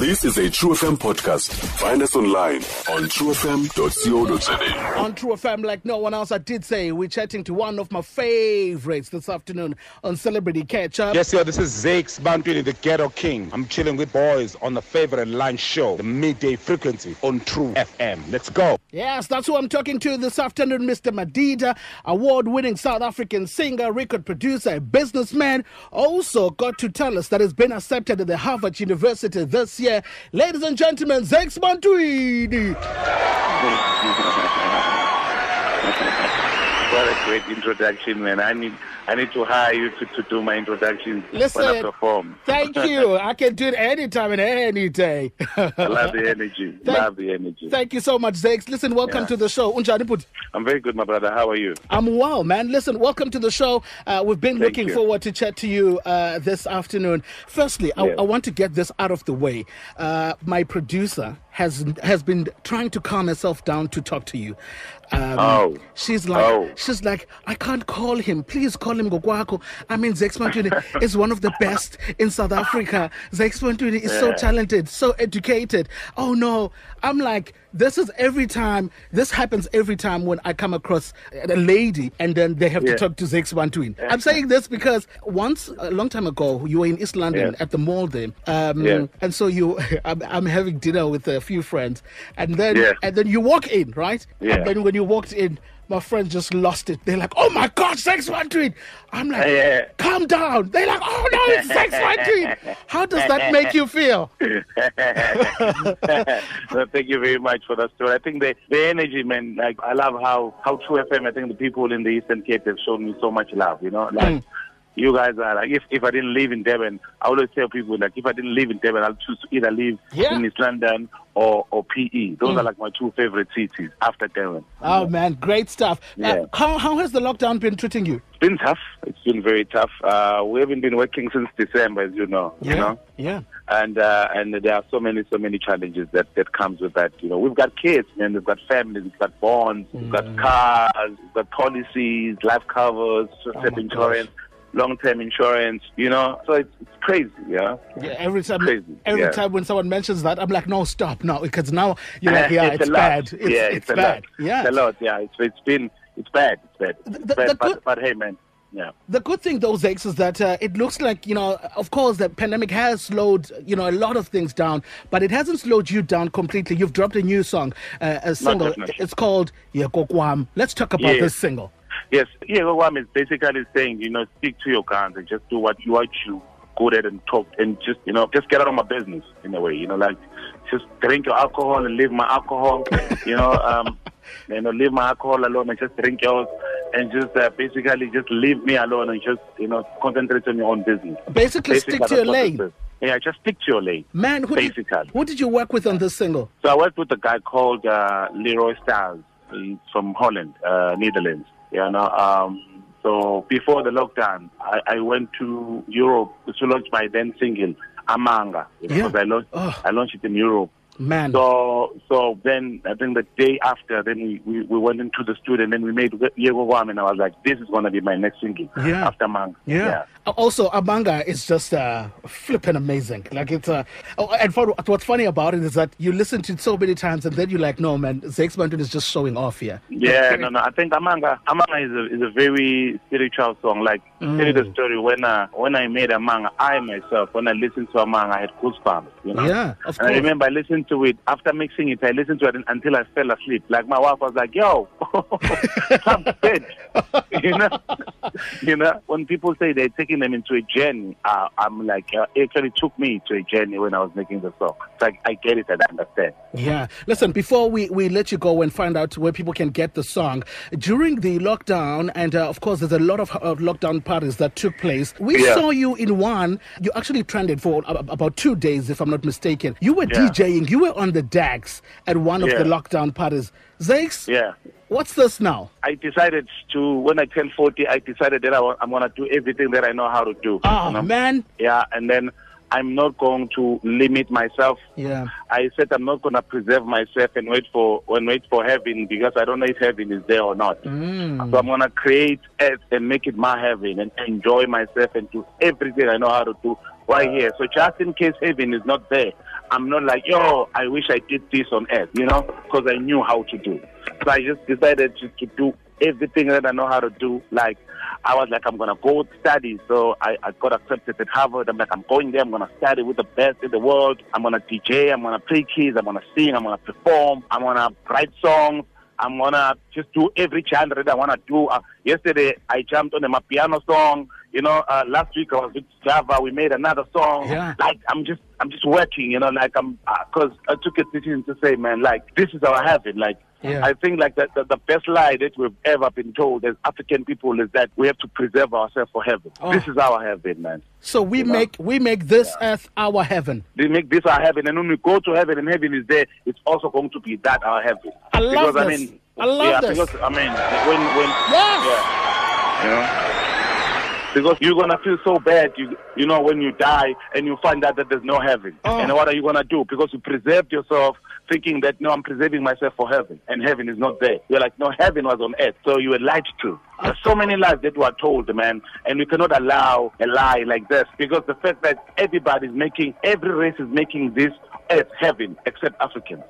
This is a True FM podcast. Find us online on truefm.co.za. On True FM, like no one else, I did say we're chatting to one of my favorites this afternoon on Celebrity Catch Up. Yes, yo, this is Zakes Bantwini, the Ghetto King. I'm chilling with boys on the favorite lunch show, the midday frequency on True FM. Let's go. Yes, that's who I'm talking to this afternoon, Mr. Madida, award winning South African singer, record producer, businessman. Also got to tell us that he's been accepted at the Harvard University this year. Ladies and gentlemen, Zakes Bantwini. What a great introduction, man. I need I need to hire you to, to do my introduction when I Listen, perform. thank you. I can do it anytime and any day. I love the energy. Thank- love the energy. Thank you so much, Zakes. Listen, welcome Yeah. to the show. Unjani Bhuti? I'm very good, my brother. How are you? I'm well, man. Listen, welcome to the show. Uh, we've been Thank looking you. forward to chat to you uh, this afternoon. Firstly, I. I want to get this out of the way. Uh, my producer has has been trying to calm herself down to talk to you. Um, Oh. she's like, Oh. she's like, I can't call him. Please call him Gokwako. I mean, Zakes Bantwini is one of the best in South Africa. Zakes Bantwini is so talented, so educated. Oh no, I'm like, this is every time. This happens every time when I come across a lady and then they have to talk to Zakes Bantwini. I'm saying this because once a long time ago you were in East London Yeah. at the mall there, um, Yeah. and so you, I'm, I'm having dinner with a few friends, and then Yeah. and then you walk in, right? Yeah. And then when you walked in, my friends just lost it. They're like, "Oh my God, Zakes Bantwini!" I'm like, Yeah. "Calm down." They're like, "Oh no, it's Sex One Tweet." How does that make you feel? no, thank you very much for that story. I think the, the energy, man, like I love how, how True FM, I think the people in the Eastern Cape have shown me so much love, you know? Like Mm. You guys are like if, if I didn't live in Durban, I always tell people like if I didn't live in Durban, I'll choose to either live Yeah. in East London or, or PE. Those Mm. are like my two favorite cities after Durban. Oh man, great stuff. Uh, Yeah. how how has the lockdown been treating you? It's been tough. It's been very tough. Uh, we haven't been working since December, as you know. You know? yeah. and uh, and there are so many so many challenges that that comes with that. You know, we've got kids, man. We've got families, we've got bonds, we've got cars, we've got policies, life covers, Oh insurance, long term insurance. You know, so it's, it's crazy. Yeah, Yeah, every time, Crazy, every yeah. time when someone mentions that, I'm like, no, stop, no, because now you're like, yeah, it's, a lot. bad, it's, yeah, it's, it's, a bad, lot. yeah. it's a lot. Yeah, it's it's been it's bad. It's bad. It's The- bad. the but, but hey, man. Yeah. The good thing, though, Zakes, is that uh, it looks like, you know, of course, the pandemic has slowed, you know, a lot of things down, but it hasn't slowed you down completely. You've dropped a new song, uh, a single. It's called Yekokwam. Let's talk about this single. Yes, yeah, what is basically saying, you know, stick to your guns and just do what you what you good at and talk and just you know just get out of my business in a way, you know, like just drink your alcohol and leave my alcohol, you know, um, you know, leave my alcohol alone and just drink yours and just uh, basically just leave me alone and just you know concentrate on your own business. Basically, stick to your that's what it lane. Yeah, just stick to your lane. Man, who did, who did you work with on this single? So I worked with a guy called uh, Leroy Styles. From Holland, uh, Netherlands. Yeah, no, um, so before the lockdown, I, I went to Europe to launch my then single, Amanga. Yeah. I launched, Oh. I launched it in Europe. Man, So, so then I think the day after, then we, we, we went into the studio and then we made Yekokwam and I was like, this is going to be my next single Yeah. after Manga. Yeah. Also, Amanga is just uh, flipping amazing. Like it's uh, oh, and for, what's funny about it is that you listen to it so many times and then you're like, no, man, Zakes Bantwini is just showing off here. Yeah, no, no. I think Amanga, Amanga is a is a very spiritual song. Like tell you the story when uh, when I made a Amanga, I myself when I listened to a Amanga, I had goosebumps. You know. Yeah, of And I remember I listened to it after mixing it. I listened to it until I fell asleep. Like my wife was like, "Yo, come to bed." you know, you know. When people say they're taking them into a journey, uh, I'm like, uh, it actually took me to a journey when I was making the song. It's like I get it and I understand. Yeah. Listen, before we, we let you go and find out where people can get the song, during the lockdown, and uh, of course, there's a lot of uh, lockdown parties that took place. We Yeah. saw you in one. You actually trended for about two days, if I'm not mistaken. You were Yeah. DJing, you were on the decks at one of Yeah. the lockdown parties. Zakes, Yeah. what's this now? I decided to when I turned 40, I decided that I, I'm going to do everything that I know how to do. Oh, you know? man. Yeah, and then I'm not going to limit myself. Yeah. I said I'm not going to preserve myself and wait for and wait for heaven because I don't know if heaven is there or not. Mm. So I'm going to create earth and make it my heaven and enjoy myself and do everything I know how to do right here. So just in case heaven is not there, I'm not like, yo, I wish I did this on earth, you know, because I knew how to do. So I just decided to, to do everything that I know how to do. Like, I was like, I'm gonna go study. So I, I got accepted at Harvard. I'm like, I'm going there. I'm gonna study with the best in the world. I'm gonna DJ. I'm gonna play keys. I'm gonna sing. I'm gonna perform. I'm gonna write songs. I'm gonna just do every genre that I wanna do. Uh, yesterday I jumped on a piano song. You know, uh, last week I was with Java. We made another song. Yeah. Like I'm just, I'm just working. You know, like I'm, because I took a decision to say, man, like this is our heaven. Like Yeah. I think like that the, the best lie that we've ever been told as African people is that we have to preserve ourselves for heaven. Oh. This is our heaven, man. So we know? make we make this earth our heaven. We make this our heaven, and when we go to heaven and heaven is there, it's also going to be that our heaven. I love because, this. I mean, I love yeah, this. because I mean, when when Yes. yeah, you know. Because you're gonna feel so bad, you you know, when you die and you find out that there's no heaven. Oh. And what are you gonna do? Because you preserved yourself thinking that no, I'm preserving myself for heaven, and heaven is not there. You're like, no, heaven was on earth, so you were lied to. There's so many lies that we are told, man, and we cannot allow a lie like this because the fact that everybody's making, every race is making this earth heaven except Africans.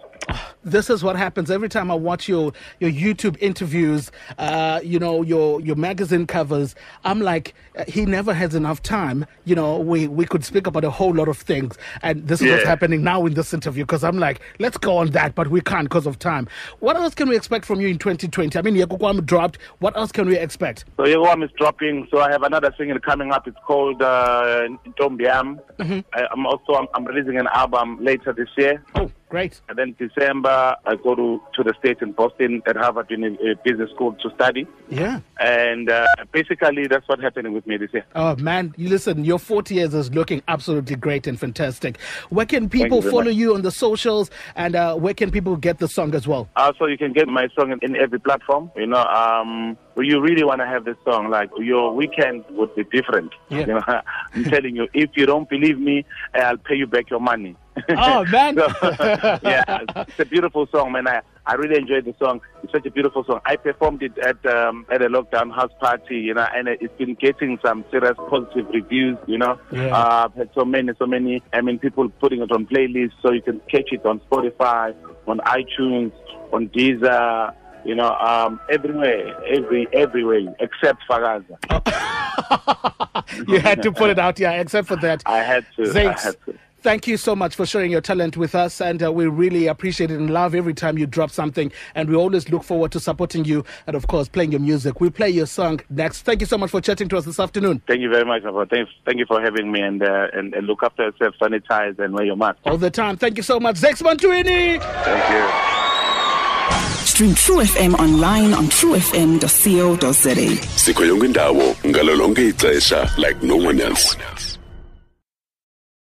This is what happens every time I watch your your YouTube interviews, uh, you know, your your magazine covers. I'm like, uh, he never has enough time. You know, we we could speak about a whole lot of things, and this is what's happening now in this interview. Because I'm like, let's go on that, but we can't because of time. What else can we expect from you in 2020? I mean, Yekokwam dropped. What else can we expect? So Yekokwam is dropping. So I have another single coming up. It's called uh, Tombiam. I, I'm also I'm, I'm releasing an album later this year. Oh, great. And then December, I go to, to the States in Boston at Harvard uh, Business School to study. Yeah. And uh, basically, that's what's happening with me this year. Oh man, you listen, your 40 years is looking absolutely great and fantastic. Where can people you follow much. you on the socials and uh, where can people get the song as well? Also, you can get my song in, in every platform. You know, um, you really want to have this song, like your weekend would be different. Yeah. You know, I'm telling you, if you don't believe me, I'll pay you back your money. Oh, man. So, yeah, it's a beautiful song, man. I, I really enjoyed the song. It's such a beautiful song. I performed it at um, at a lockdown house party, you know, and it's been getting some serious positive reviews. You know, Yeah. uh, I've had so many, so many. I mean, people putting it on playlists, so you can catch it on Spotify, on iTunes, on Deezer. You know, um, everywhere, every everywhere except Fagaza. you had to put it out, yeah, except for that. I had to. I had to. Thank you so much for sharing your talent with us, and uh, we really appreciate it and love every time you drop something. And we always look forward to supporting you and, of course, playing your music. We'll play your song next. Thank you so much for chatting to us this afternoon. Thank you very much, Papa. Thanks, thank you for having me, and, uh, and and look after yourself, sanitize, and wear your mask. All the time. Thank you so much. Zakes Bantwini. Thank you. Stream True FM online on truefm.co.za. sikho yonke indawo ngalo lonke ixesha like no one else